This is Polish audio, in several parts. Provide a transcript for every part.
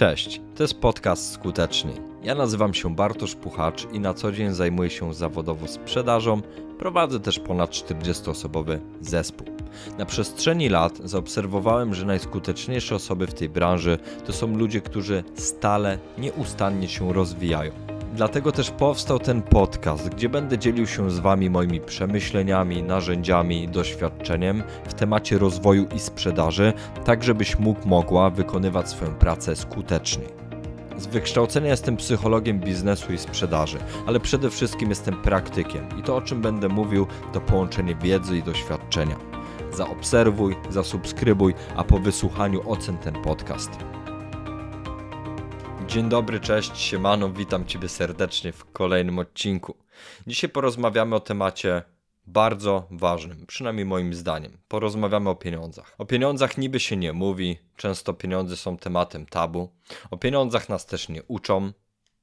Cześć, to jest podcast Skuteczny. Ja nazywam się Bartosz Puchacz i na co dzień zajmuję się zawodowo sprzedażą. Prowadzę też ponad 40-osobowy zespół. Na przestrzeni lat zaobserwowałem, że najskuteczniejsze osoby w tej branży to są ludzie, którzy stale, nieustannie się rozwijają. Dlatego też powstał ten podcast, gdzie będę dzielił się z Wami moimi przemyśleniami, narzędziami, doświadczeniem w temacie rozwoju i sprzedaży, tak żebyś mógł, mogła wykonywać swoją pracę skutecznie. Z wykształcenia jestem psychologiem biznesu i sprzedaży, ale przede wszystkim jestem praktykiem i to o czym będę mówił to połączenie wiedzy i doświadczenia. Zaobserwuj, zasubskrybuj, a po wysłuchaniu ocen ten podcast. Dzień dobry, cześć, siemano, witam Ciebie serdecznie w kolejnym odcinku. Dzisiaj porozmawiamy o temacie bardzo ważnym, przynajmniej moim zdaniem. Porozmawiamy o pieniądzach. O pieniądzach niby się nie mówi, często pieniądze są tematem tabu. O pieniądzach nas też nie uczą,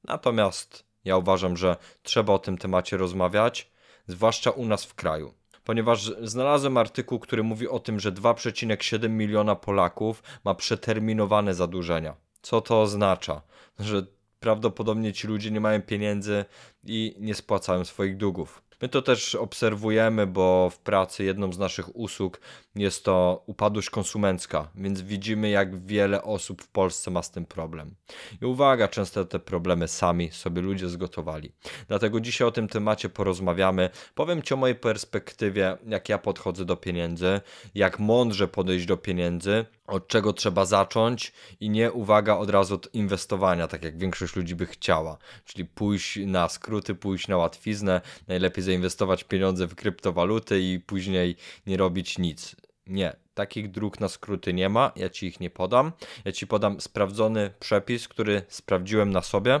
natomiast ja uważam, że trzeba o tym temacie rozmawiać, zwłaszcza u nas w kraju. Ponieważ znalazłem artykuł, który mówi o tym, że 2,7 miliona Polaków ma przeterminowane zadłużenia. Co to oznacza? Że prawdopodobnie ci ludzie nie mają pieniędzy i nie spłacają swoich długów. My to też obserwujemy, bo w pracy jedną z naszych usług jest to upadłość konsumencka, więc widzimy, jak wiele osób w Polsce ma z tym problem. I uwaga, często te problemy sami sobie ludzie zgotowali. Dlatego dzisiaj o tym temacie porozmawiamy. Powiem Ci o mojej perspektywie, jak ja podchodzę do pieniędzy, jak mądrze podejść do pieniędzy, od czego trzeba zacząć i nie uwaga od razu od inwestowania, tak jak większość ludzi by chciała. Czyli pójść na skróty, pójść na łatwiznę, najlepiej zainwestować pieniądze w kryptowaluty i później nie robić nic. Nie, takich dróg na skróty nie ma, ja ci ich nie podam. Ja ci podam sprawdzony przepis, który sprawdziłem na sobie.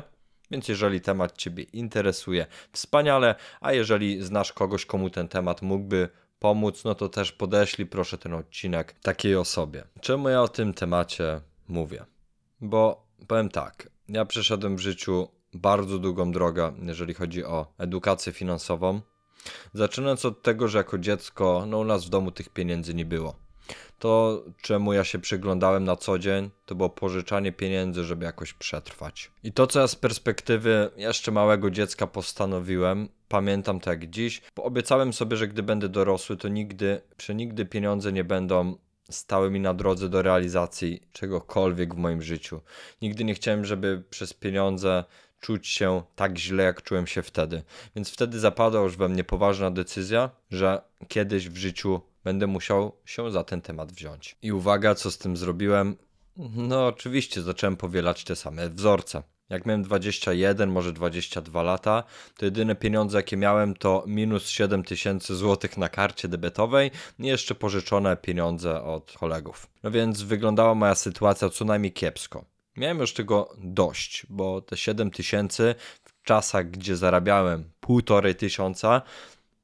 Więc jeżeli temat Ciebie interesuje, wspaniale, a jeżeli znasz kogoś, komu ten temat mógłby pomóc, no to też podeślij proszę ten odcinek takiej osobie. Czemu ja o tym temacie mówię? Bo powiem tak, ja przeszedłem w życiu bardzo długą drogę, jeżeli chodzi o edukację finansową. Zaczynając od tego, że jako dziecko, no u nas w domu tych pieniędzy nie było. To, czemu ja się przyglądałem na co dzień, to było pożyczanie pieniędzy, żeby jakoś przetrwać. I to, co ja z perspektywy jeszcze małego dziecka postanowiłem, pamiętam to jak dziś, bo obiecałem sobie, że gdy będę dorosły, to nigdy, przenigdy pieniądze nie będą stały mi na drodze do realizacji czegokolwiek w moim życiu. Nigdy nie chciałem, żeby przez pieniądze czuć się tak źle, jak czułem się wtedy. Więc wtedy zapadła już we mnie poważna decyzja, że kiedyś w życiu będę musiał się za ten temat wziąć. I uwaga, co z tym zrobiłem? No, oczywiście zacząłem powielać te same wzorce. Jak miałem 21, może 22 lata, to jedyne pieniądze, jakie miałem, to minus 7 tysięcy złotych na karcie debetowej i jeszcze pożyczone pieniądze od kolegów. No więc wyglądała moja sytuacja co najmniej kiepsko. Miałem już tego dość, bo te 7 tysięcy w czasach, gdzie zarabiałem półtorej tysiąca,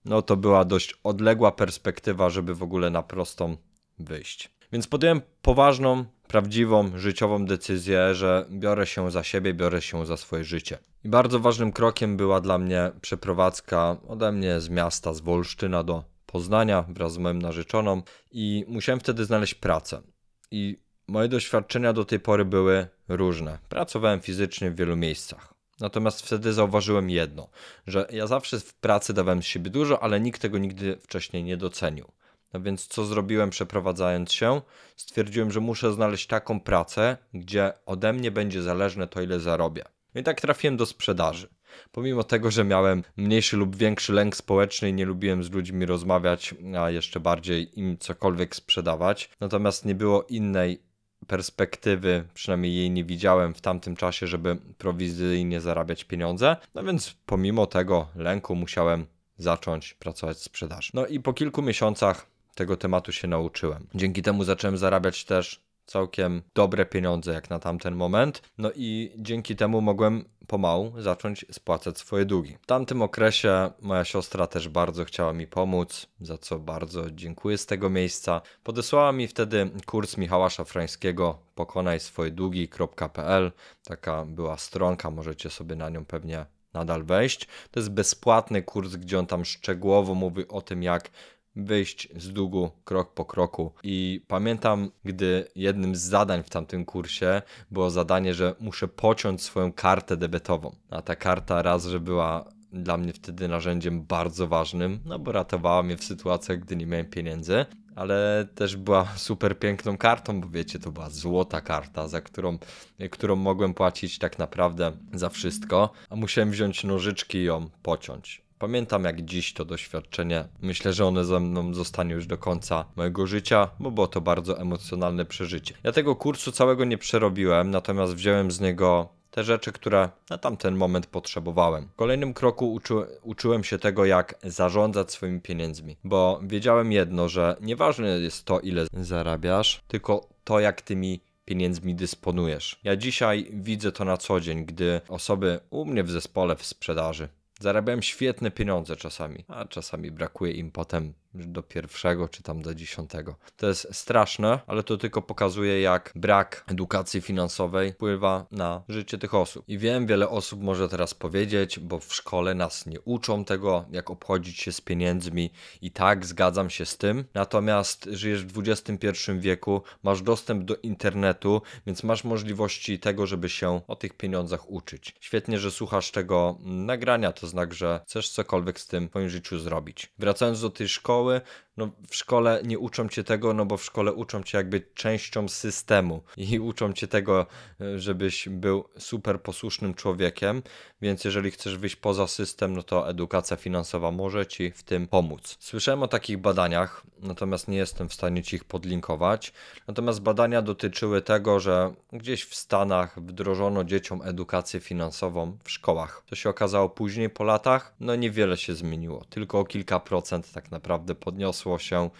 no to była dość odległa perspektywa, żeby w ogóle na prostą wyjść. Więc podjąłem poważną, prawdziwą, życiową decyzję, że biorę się za siebie, biorę się za swoje życie. I bardzo ważnym krokiem była dla mnie przeprowadzka ode mnie z miasta, z Wolsztyna do Poznania wraz z moją narzeczoną i musiałem wtedy znaleźć pracę. I moje doświadczenia do tej pory były różne. Pracowałem fizycznie w wielu miejscach. Natomiast wtedy zauważyłem jedno, że ja zawsze w pracy dawałem z siebie dużo, ale nikt tego nigdy wcześniej nie docenił. No więc co zrobiłem przeprowadzając się? Stwierdziłem, że muszę znaleźć taką pracę, gdzie ode mnie będzie zależne to, ile zarobię. No i tak trafiłem do sprzedaży. Pomimo tego, że miałem mniejszy lub większy lęk społeczny i nie lubiłem z ludźmi rozmawiać, a jeszcze bardziej im cokolwiek sprzedawać, natomiast nie było innej perspektywy, przynajmniej jej nie widziałem w tamtym czasie, żeby prowizyjnie zarabiać pieniądze. No więc pomimo tego lęku musiałem zacząć pracować w sprzedaży. No i po kilku miesiącach tego tematu się nauczyłem. Dzięki temu zacząłem zarabiać też całkiem dobre pieniądze jak na tamten moment. No i dzięki temu mogłem pomału zacząć spłacać swoje długi. W tamtym okresie moja siostra też bardzo chciała mi pomóc, za co bardzo dziękuję z tego miejsca. Podesłała mi wtedy kurs Michała Szafrańskiego pokonaj swoje długi.pl. Taka była stronka, możecie sobie na nią pewnie nadal wejść. To jest bezpłatny kurs, gdzie on tam szczegółowo mówi o tym, jak wyjść z długu krok po kroku. I pamiętam, gdy jednym z zadań w tamtym kursie było zadanie, że muszę pociąć swoją kartę debetową. A ta karta raz, że była dla mnie wtedy narzędziem bardzo ważnym, no bo ratowała mnie w sytuacjach, gdy nie miałem pieniędzy, ale też była super piękną kartą, bo wiecie, to była złota karta, za którą, którą mogłem płacić tak naprawdę za wszystko, a musiałem wziąć nożyczki i ją pociąć. Pamiętam jak dziś to doświadczenie. Myślę, że one ze mną zostanie już do końca mojego życia, bo było to bardzo emocjonalne przeżycie. Ja tego kursu całego nie przerobiłem, natomiast wziąłem z niego te rzeczy, które na tamten moment potrzebowałem. W kolejnym kroku uczy, uczyłem się tego, jak zarządzać swoimi pieniędzmi, bo wiedziałem jedno, że nieważne jest to, ile zarabiasz, tylko to, jak tymi pieniędzmi dysponujesz. Ja dzisiaj widzę to na co dzień, gdy osoby u mnie w zespole w sprzedaży zarabiają świetne pieniądze czasami, a czasami brakuje im potem do pierwszego czy tam do dziesiątego. To jest straszne, ale to tylko pokazuje, jak brak edukacji finansowej wpływa na życie tych osób. I wiem, wiele osób może teraz powiedzieć, bo w szkole nas nie uczą tego, jak obchodzić się z pieniędzmi, i tak zgadzam się z tym. Natomiast żyjesz w XXI wieku, masz dostęp do internetu, więc masz możliwości tego, żeby się o tych pieniądzach uczyć. Świetnie, że słuchasz tego nagrania, to znak, że chcesz cokolwiek z tym w swoim życiu zrobić. Wracając do tej szkoły, szkoły, no w szkole nie uczą cię tego, no bo w szkole uczą cię jakby częścią systemu i uczą cię tego, e, żebyś był super posłusznym człowiekiem, więc jeżeli chcesz wyjść poza system, no to edukacja finansowa może ci w tym pomóc. Słyszałem o takich badaniach, natomiast nie jestem w stanie ci ich podlinkować. Natomiast badania dotyczyły tego, że gdzieś w Stanach wdrożono dzieciom edukację finansową w szkołach. To się okazało później po latach, no niewiele się zmieniło, tylko o kilka procent tak naprawdę podniosło się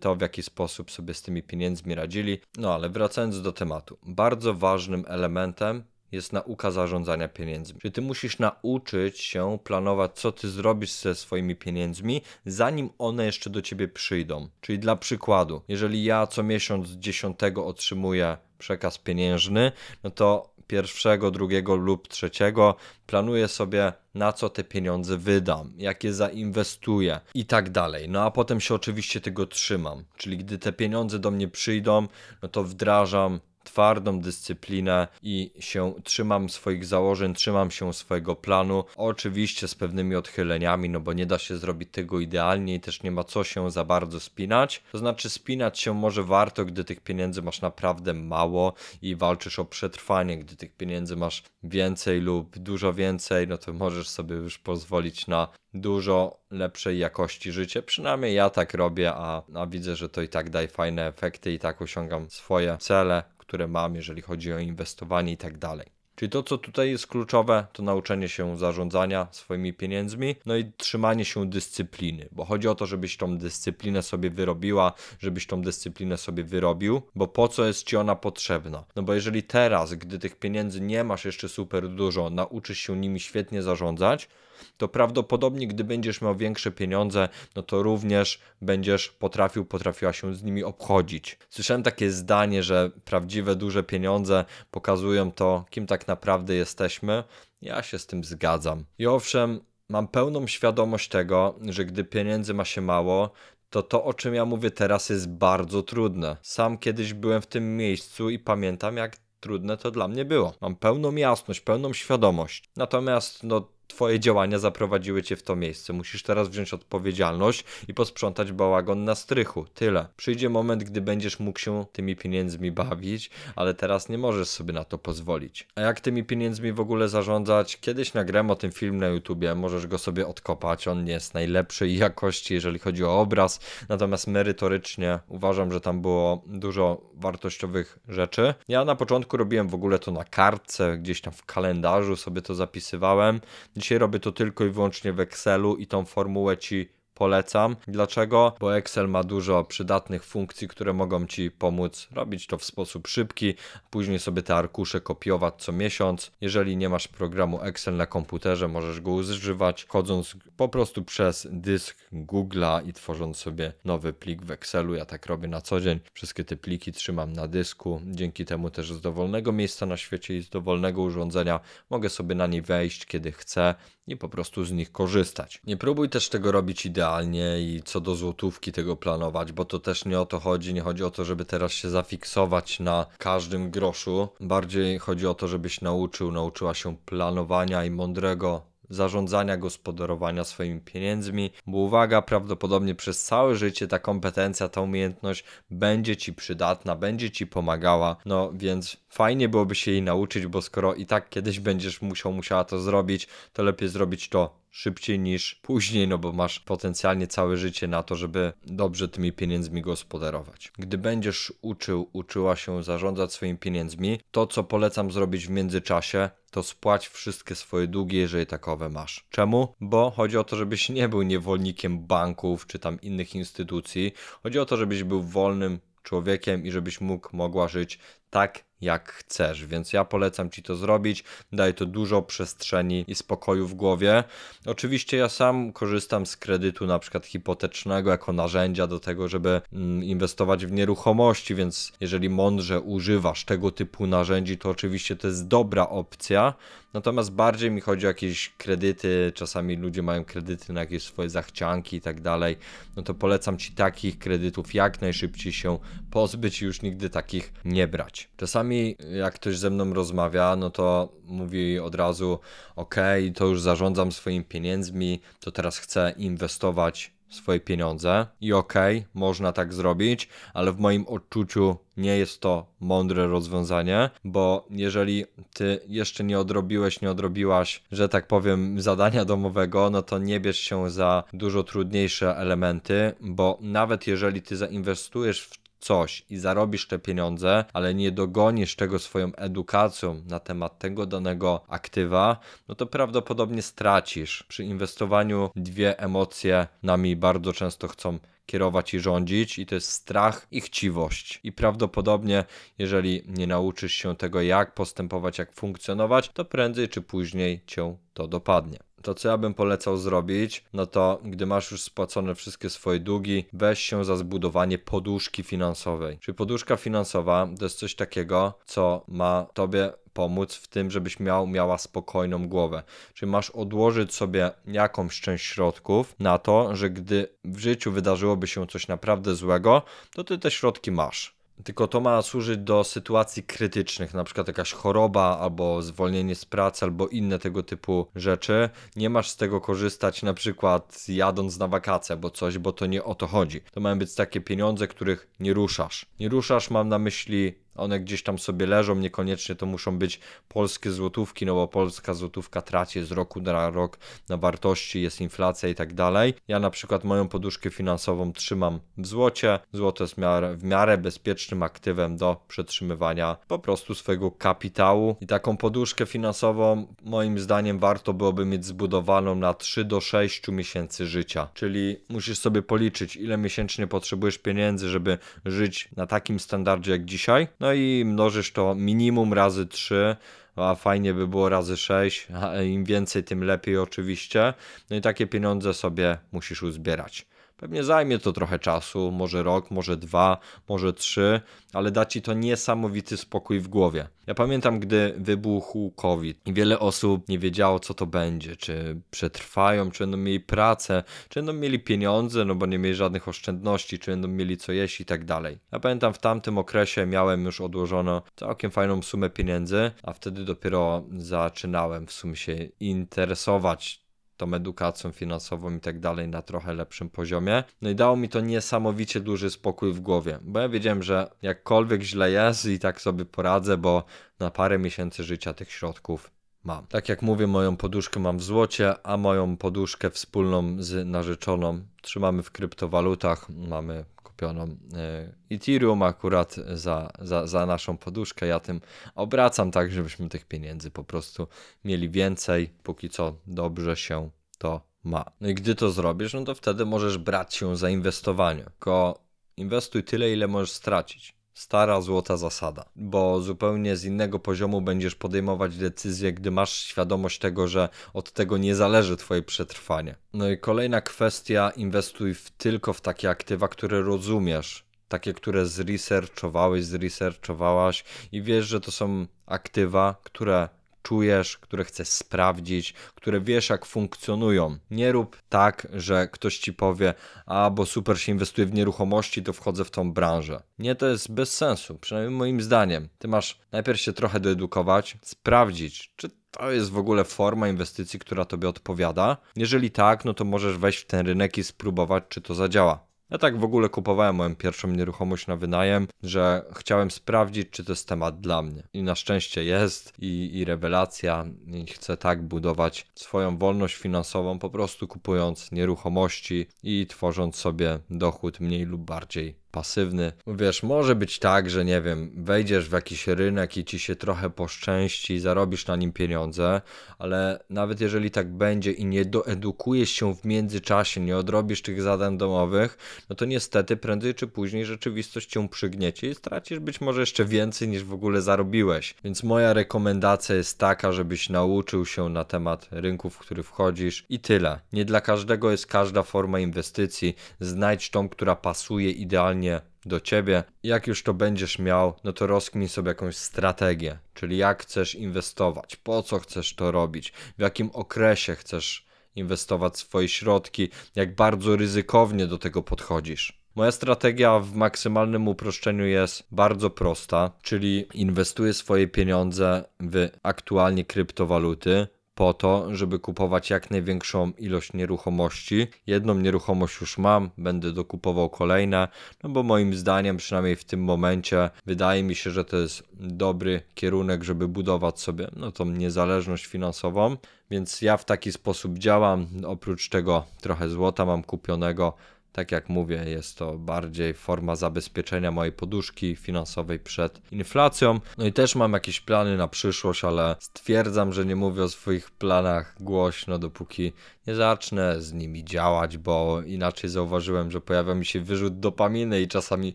to, w jaki sposób sobie z tymi pieniędzmi radzili. No ale wracając do tematu, bardzo ważnym elementem jest nauka zarządzania pieniędzmi. Czyli ty musisz nauczyć się planować, co ty zrobisz ze swoimi pieniędzmi, zanim one jeszcze do ciebie przyjdą. Czyli dla przykładu, jeżeli ja co miesiąc 10 otrzymuję przekaz pieniężny, no to pierwszego, drugiego lub trzeciego planuję sobie na co te pieniądze wydam, jak je zainwestuję i tak dalej. No a potem się oczywiście tego trzymam. Czyli gdy te pieniądze do mnie przyjdą, no to wdrażam twardą dyscyplinę i się trzymam swoich założeń, trzymam się swojego planu. Oczywiście z pewnymi odchyleniami, no bo nie da się zrobić tego idealnie i też nie ma co się za bardzo spinać. To znaczy spinać się może warto, gdy tych pieniędzy masz naprawdę mało i walczysz o przetrwanie, gdy tych pieniędzy masz więcej lub dużo więcej, no to możesz sobie już pozwolić na dużo lepszej jakości życie. Przynajmniej ja tak robię, a, a widzę, że to i tak daje fajne efekty i tak osiągam swoje cele, które mam, jeżeli chodzi o inwestowanie i tak dalej. Czyli to, co tutaj jest kluczowe, to nauczenie się zarządzania swoimi pieniędzmi, no i trzymanie się dyscypliny, bo chodzi o to, żebyś tą dyscyplinę sobie wyrobiła, żebyś tą dyscyplinę sobie wyrobił, bo po co jest ci ona potrzebna? No bo jeżeli teraz, gdy tych pieniędzy nie masz jeszcze super dużo, nauczysz się nimi świetnie zarządzać, to prawdopodobnie, gdy będziesz miał większe pieniądze, no to również będziesz potrafił, potrafiła się z nimi obchodzić. Słyszałem takie zdanie, że prawdziwe duże pieniądze pokazują to, kim tak naprawdę jesteśmy. Ja się z tym zgadzam. I owszem, mam pełną świadomość tego, że gdy pieniędzy ma się mało, to to, o czym ja mówię teraz, jest bardzo trudne. Sam kiedyś byłem w tym miejscu i pamiętam, jak trudne to dla mnie było. Mam pełną jasność, pełną świadomość. Natomiast, no, Twoje działania zaprowadziły cię w to miejsce. Musisz teraz wziąć odpowiedzialność i posprzątać bałagon na strychu. Tyle. Przyjdzie moment, gdy będziesz mógł się tymi pieniędzmi bawić, ale teraz nie możesz sobie na to pozwolić. A jak tymi pieniędzmi w ogóle zarządzać? Kiedyś nagrałem o tym film na YouTubie, możesz go sobie odkopać. On nie jest najlepszej jakości, jeżeli chodzi o obraz, natomiast merytorycznie uważam, że tam było dużo wartościowych rzeczy. Ja na początku robiłem w ogóle to na kartce, gdzieś tam w kalendarzu sobie to zapisywałem. Dzisiaj robię to tylko i wyłącznie w Excelu i tą formułę ci polecam. Dlaczego? Bo Excel ma dużo przydatnych funkcji, które mogą Ci pomóc robić to w sposób szybki, później sobie te arkusze kopiować co miesiąc. Jeżeli nie masz programu Excel na komputerze, możesz go używać chodząc po prostu przez dysk Google'a i tworząc sobie nowy plik w Excelu. Ja tak robię na co dzień. Wszystkie te pliki trzymam na dysku. Dzięki temu też z dowolnego miejsca na świecie i z dowolnego urządzenia mogę sobie na nie wejść kiedy chcę i po prostu z nich korzystać. Nie próbuj też tego robić idealnie i co do złotówki tego planować, bo to też nie o to chodzi, nie chodzi o to, żeby teraz się zafiksować na każdym groszu. Bardziej chodzi o to, żebyś nauczył, nauczyła się planowania i mądrego zarządzania, gospodarowania swoimi pieniędzmi, bo uwaga, prawdopodobnie przez całe życie ta kompetencja, ta umiejętność będzie ci przydatna, będzie ci pomagała, no więc fajnie byłoby się jej nauczyć, bo skoro i tak kiedyś będziesz musiał, musiała to zrobić, to lepiej zrobić to szybciej niż później, no bo masz potencjalnie całe życie na to, żeby dobrze tymi pieniędzmi gospodarować. Gdy będziesz uczył, uczyła się zarządzać swoimi pieniędzmi, to co polecam zrobić w międzyczasie, to spłać wszystkie swoje długi, jeżeli takowe masz. Czemu? Bo chodzi o to, żebyś nie był niewolnikiem banków czy tam innych instytucji. Chodzi o to, żebyś był wolnym człowiekiem i żebyś mógł, mogła żyć tak, jak chcesz. Więc ja polecam ci to zrobić. Daje to dużo przestrzeni i spokoju w głowie. Oczywiście ja sam korzystam z kredytu na przykład hipotecznego jako narzędzia do tego, żeby mm, inwestować w nieruchomości, więc jeżeli mądrze używasz tego typu narzędzi, to oczywiście to jest dobra opcja. Natomiast bardziej mi chodzi o jakieś kredyty, czasami ludzie mają kredyty na jakieś swoje zachcianki i tak dalej. No to polecam ci takich kredytów jak najszybciej się pozbyć i już nigdy takich nie brać. Czasami jak ktoś ze mną rozmawia, no to mówi od razu: OK, to już zarządzam swoimi pieniędzmi, to teraz chcę inwestować swoje pieniądze. I okej, można tak zrobić, ale w moim odczuciu nie jest to mądre rozwiązanie, bo jeżeli ty jeszcze nie odrobiłeś, nie odrobiłaś, że tak powiem, zadania domowego, no to nie bierz się za dużo trudniejsze elementy, bo nawet jeżeli ty zainwestujesz w coś i zarobisz te pieniądze, ale nie dogonisz tego swoją edukacją na temat tego danego aktywa, no to prawdopodobnie stracisz. Przy inwestowaniu dwie emocje nami bardzo często chcą kierować i rządzić, i to jest strach i chciwość. I prawdopodobnie, jeżeli nie nauczysz się tego, jak postępować, jak funkcjonować, to prędzej czy później cię to dopadnie to co ja bym polecał zrobić, no to gdy masz już spłacone wszystkie swoje długi, weź się za zbudowanie poduszki finansowej. Czyli poduszka finansowa to jest coś takiego, co ma tobie pomóc w tym, żebyś miał, miała spokojną głowę. Czyli masz odłożyć sobie jakąś część środków na to, że gdy w życiu wydarzyłoby się coś naprawdę złego, to ty te środki masz. Tylko to ma służyć do sytuacji krytycznych, na przykład jakaś choroba, albo zwolnienie z pracy, albo inne tego typu rzeczy. Nie masz z tego korzystać na przykład jadąc na wakacje, albo coś, bo to nie o to chodzi. To mają być takie pieniądze, których nie ruszasz. Nie ruszasz, mam na myśli one gdzieś tam sobie leżą, niekoniecznie to muszą być polskie złotówki, no bo polska złotówka traci z roku na rok na wartości, jest inflacja i tak dalej. Ja na przykład moją poduszkę finansową trzymam w złocie. Złoto jest w miarę, bezpiecznym aktywem do przetrzymywania po prostu swojego kapitału i taką poduszkę finansową moim zdaniem warto byłoby mieć zbudowaną na 3 do 6 miesięcy życia. Czyli musisz sobie policzyć ile miesięcznie potrzebujesz pieniędzy, żeby żyć na takim standardzie jak dzisiaj. No i mnożysz to minimum razy 3, a fajnie by było razy 6, a im więcej, tym lepiej oczywiście. No i takie pieniądze sobie musisz uzbierać. Pewnie zajmie to trochę czasu, może rok, może dwa, może trzy, ale da ci to niesamowity spokój w głowie. Ja pamiętam, gdy wybuchł COVID i wiele osób nie wiedziało, co to będzie, czy przetrwają, czy będą mieli pracę, czy będą mieli pieniądze, no bo nie mieli żadnych oszczędności, czy będą mieli co jeść i tak dalej. Ja pamiętam, w tamtym okresie miałem już odłożono całkiem fajną sumę pieniędzy, a wtedy dopiero zaczynałem w sumie się interesować tą edukacją finansową i tak dalej na trochę lepszym poziomie. No i dało mi to niesamowicie duży spokój w głowie, bo ja wiedziałem, że jakkolwiek źle jest i tak sobie poradzę, bo na parę miesięcy życia tych środków mam. Tak jak mówię, moją poduszkę mam w złocie, a moją poduszkę wspólną z narzeczoną trzymamy w kryptowalutach. Mamy kupioną e, Ethereum akurat za, za, za naszą poduszkę. Ja tym obracam tak, żebyśmy tych pieniędzy po prostu mieli więcej. Póki co dobrze się to ma. No i gdy to zrobisz, no to wtedy możesz brać się za inwestowanie. Tylko inwestuj tyle, ile możesz stracić stara złota zasada, bo zupełnie z innego poziomu będziesz podejmować decyzje, gdy masz świadomość tego, że od tego nie zależy Twoje przetrwanie. No i kolejna kwestia, inwestuj w, tylko w takie aktywa, które rozumiesz, takie, które zresearchowałeś, zresearchowałaś i wiesz, że to są aktywa, które czujesz, które chcesz sprawdzić, które wiesz jak funkcjonują. Nie rób tak, że ktoś ci powie, a bo super się inwestuje w nieruchomości, to wchodzę w tą branżę. Nie, to jest bez sensu, przynajmniej moim zdaniem. Ty masz najpierw się trochę doedukować, sprawdzić, czy to jest w ogóle forma inwestycji, która tobie odpowiada. Jeżeli tak, no to możesz wejść w ten rynek i spróbować, czy to zadziała. Ja tak w ogóle kupowałem moją pierwszą nieruchomość na wynajem, że chciałem sprawdzić, czy to jest temat dla mnie. I na szczęście jest i, i rewelacja. I chcę tak budować swoją wolność finansową, po prostu kupując nieruchomości i tworząc sobie dochód mniej lub bardziej pasywny. Wiesz, może być tak, że nie wiem, wejdziesz w jakiś rynek i ci się trochę poszczęści, zarobisz na nim pieniądze, ale nawet jeżeli tak będzie i nie doedukujesz się w międzyczasie, nie odrobisz tych zadań domowych, no to niestety prędzej czy później rzeczywistość cię przygniecie i stracisz być może jeszcze więcej niż w ogóle zarobiłeś. Więc moja rekomendacja jest taka, żebyś nauczył się na temat rynków, w który wchodzisz i tyle. Nie dla każdego jest każda forma inwestycji. Znajdź tą, która pasuje idealnie do ciebie. Jak już to będziesz miał, no to rozkmij sobie jakąś strategię, czyli jak chcesz inwestować, po co chcesz to robić, w jakim okresie chcesz inwestować swoje środki, jak bardzo ryzykownie do tego podchodzisz. Moja strategia w maksymalnym uproszczeniu jest bardzo prosta, czyli inwestuję swoje pieniądze w aktualnie kryptowaluty, po to, żeby kupować jak największą ilość nieruchomości. Jedną nieruchomość już mam, będę dokupował kolejne, no bo moim zdaniem, przynajmniej w tym momencie, wydaje mi się, że to jest dobry kierunek, żeby budować sobie no, tą niezależność finansową. Więc ja w taki sposób działam. Oprócz tego trochę złota mam kupionego tak jak mówię, jest to bardziej forma zabezpieczenia mojej poduszki finansowej przed inflacją. No i też mam jakieś plany na przyszłość, ale stwierdzam, że nie mówię o swoich planach głośno, dopóki nie zacznę z nimi działać, bo inaczej zauważyłem, że pojawia mi się wyrzut dopaminy i czasami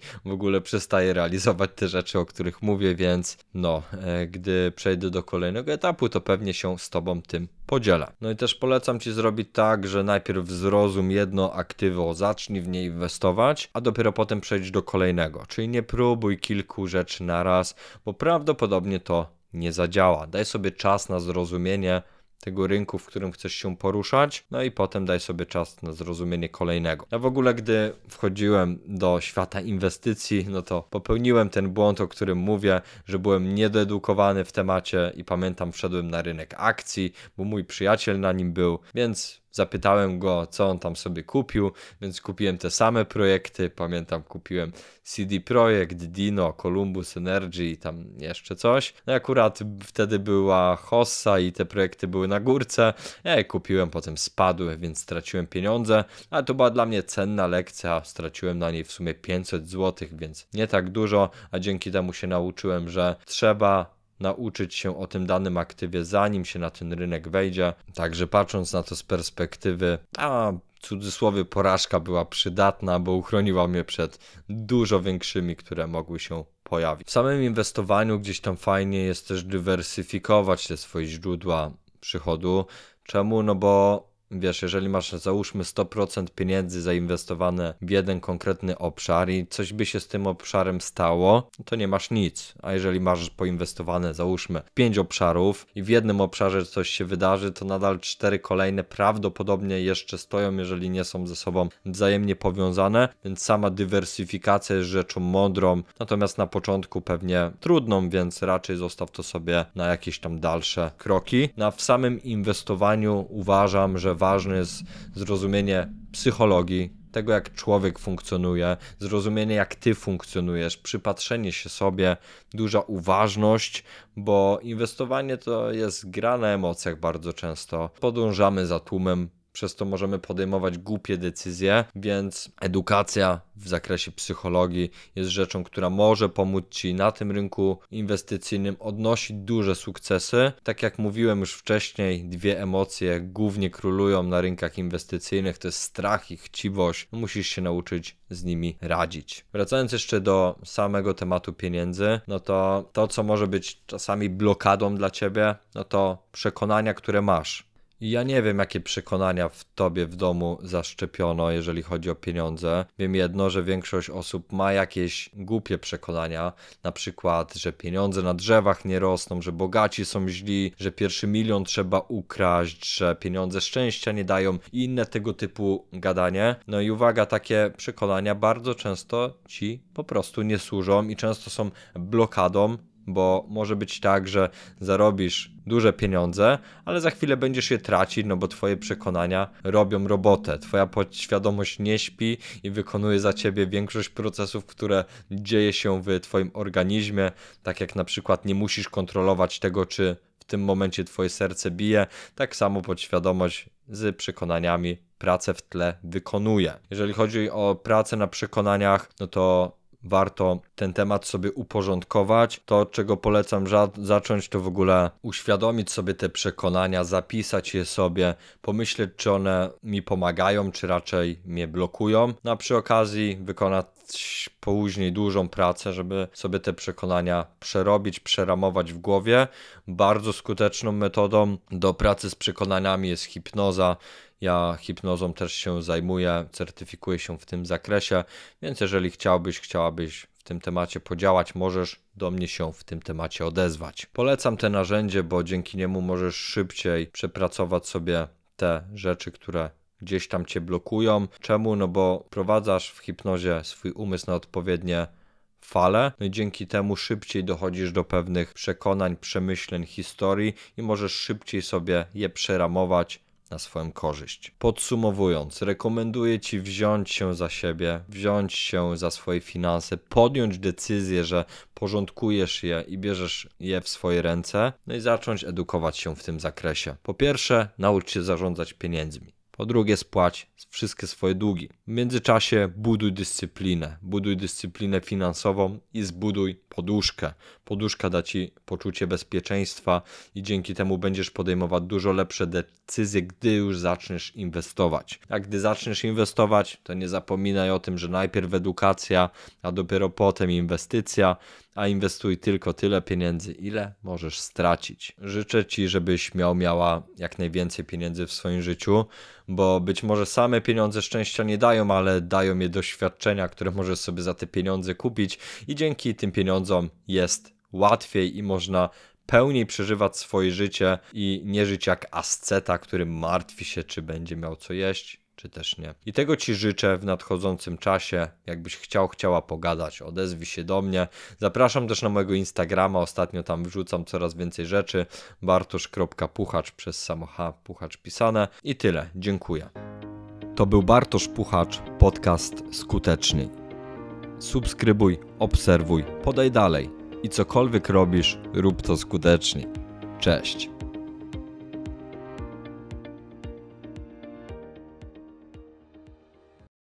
w ogóle przestaję realizować te rzeczy, o których mówię, więc no, e, gdy przejdę do kolejnego etapu, to pewnie się z Tobą tym podzielę. No i też polecam Ci zrobić tak, że najpierw zrozum jedno aktywo, zacznij w nie inwestować, a dopiero potem przejdź do kolejnego. Czyli nie próbuj kilku rzeczy na raz, bo prawdopodobnie to nie zadziała. Daj sobie czas na zrozumienie, tego rynku, w którym chcesz się poruszać, no i potem daj sobie czas na zrozumienie kolejnego. Ja w ogóle, gdy wchodziłem do świata inwestycji, no to popełniłem ten błąd, o którym mówię, że byłem niedoedukowany w temacie i pamiętam, wszedłem na rynek akcji, bo mój przyjaciel na nim był, więc Zapytałem go, co on tam sobie kupił, więc kupiłem te same projekty. Pamiętam, kupiłem CD Projekt, Dino, Columbus Energy i tam jeszcze coś. No akurat wtedy była Hossa i te projekty były na górce. Ja je kupiłem, potem spadły, więc straciłem pieniądze, ale to była dla mnie cenna lekcja. Straciłem na niej w sumie 500 zł, więc nie tak dużo, a dzięki temu się nauczyłem, że trzeba nauczyć się o tym danym aktywie, zanim się na ten rynek wejdzie. Także patrząc na to z perspektywy, a cudzysłowie porażka była przydatna, bo uchroniła mnie przed dużo większymi, które mogły się pojawić. W samym inwestowaniu gdzieś tam fajnie jest też dywersyfikować te swoje źródła przychodu. Czemu? No bo Wiesz, jeżeli masz załóżmy 100% pieniędzy zainwestowane w jeden konkretny obszar i coś by się z tym obszarem stało, to nie masz nic. A jeżeli masz poinwestowane załóżmy 5 obszarów i w jednym obszarze coś się wydarzy, to nadal cztery kolejne prawdopodobnie jeszcze stoją, jeżeli nie są ze sobą wzajemnie powiązane, więc sama dywersyfikacja jest rzeczą mądrą, natomiast na początku pewnie trudną, więc raczej zostaw to sobie na jakieś tam dalsze kroki. Na w samym inwestowaniu uważam, że ważne jest zrozumienie psychologii, tego jak człowiek funkcjonuje, zrozumienie jak ty funkcjonujesz, przypatrzenie się sobie, duża uważność, bo inwestowanie to jest gra na emocjach bardzo często. Podążamy za tłumem, przez to możemy podejmować głupie decyzje, więc edukacja w zakresie psychologii jest rzeczą, która może pomóc Ci na tym rynku inwestycyjnym odnosić duże sukcesy. Tak jak mówiłem już wcześniej, dwie emocje głównie królują na rynkach inwestycyjnych, to jest strach i chciwość. Musisz się nauczyć z nimi radzić. Wracając jeszcze do samego tematu pieniędzy, no to to, co może być czasami blokadą dla Ciebie, no to przekonania, które masz ja nie wiem, jakie przekonania w tobie w domu zaszczepiono, jeżeli chodzi o pieniądze. Wiem jedno, że większość osób ma jakieś głupie przekonania, na przykład, że pieniądze na drzewach nie rosną, że bogaci są źli, że pierwszy milion trzeba ukraść, że pieniądze szczęścia nie dają i inne tego typu gadanie. No i uwaga, takie przekonania bardzo często ci po prostu nie służą i często są blokadą bo może być tak, że zarobisz duże pieniądze, ale za chwilę będziesz je tracić, no bo twoje przekonania robią robotę. Twoja podświadomość nie śpi i wykonuje za ciebie większość procesów, które dzieje się w twoim organizmie, tak jak na przykład nie musisz kontrolować tego, czy w tym momencie twoje serce bije, tak samo podświadomość z przekonaniami pracę w tle wykonuje. Jeżeli chodzi o pracę na przekonaniach, no to warto ten temat sobie uporządkować. To, czego polecam zacząć, to w ogóle uświadomić sobie te przekonania, zapisać je sobie, pomyśleć, czy one mi pomagają, czy raczej mnie blokują. No a przy okazji wykonać później dużą pracę, żeby sobie te przekonania przerobić, przeramować w głowie. Bardzo skuteczną metodą do pracy z przekonaniami jest hipnoza. Ja hipnozą też się zajmuję, certyfikuję się w tym zakresie, więc jeżeli chciałbyś, chciałabyś w tym temacie podziałać, możesz do mnie się w tym temacie odezwać. Polecam te narzędzie, bo dzięki niemu możesz szybciej przepracować sobie te rzeczy, które gdzieś tam cię blokują. Czemu? No bo prowadzasz w hipnozie swój umysł na odpowiednie fale, no i dzięki temu szybciej dochodzisz do pewnych przekonań, przemyśleń, historii i możesz szybciej sobie je przeramować na swoją korzyść. Podsumowując, rekomenduję Ci wziąć się za siebie, wziąć się za swoje finanse, podjąć decyzję, że porządkujesz je i bierzesz je w swoje ręce, no i zacząć edukować się w tym zakresie. Po pierwsze, naucz się zarządzać pieniędzmi. Po drugie, spłać wszystkie swoje długi. W międzyczasie buduj dyscyplinę. Buduj dyscyplinę finansową i zbuduj poduszkę. Poduszka da ci poczucie bezpieczeństwa i dzięki temu będziesz podejmować dużo lepsze decyzje, gdy już zaczniesz inwestować. A gdy zaczniesz inwestować, to nie zapominaj o tym, że najpierw edukacja, a dopiero potem inwestycja, a inwestuj tylko tyle pieniędzy, ile możesz stracić. Życzę ci, żebyś miał miała jak najwięcej pieniędzy w swoim życiu, bo być może same pieniądze szczęścia nie dają, ale dają je doświadczenia, które możesz sobie za te pieniądze kupić i dzięki tym pieniądzom jest łatwiej i można pełniej przeżywać swoje życie i nie żyć jak asceta, który martwi się, czy będzie miał co jeść, czy też nie. I tego Ci życzę w nadchodzącym czasie. Jakbyś chciał, chciała pogadać, odezwij się do mnie. Zapraszam też na mojego Instagrama, ostatnio tam wrzucam coraz więcej rzeczy. bartosz.puchacz przez samo H, puchacz pisane. I tyle, dziękuję. To był Bartosz Puchacz, podcast skuteczny. Subskrybuj, obserwuj, podaj dalej i cokolwiek robisz, rób to skutecznie. Cześć.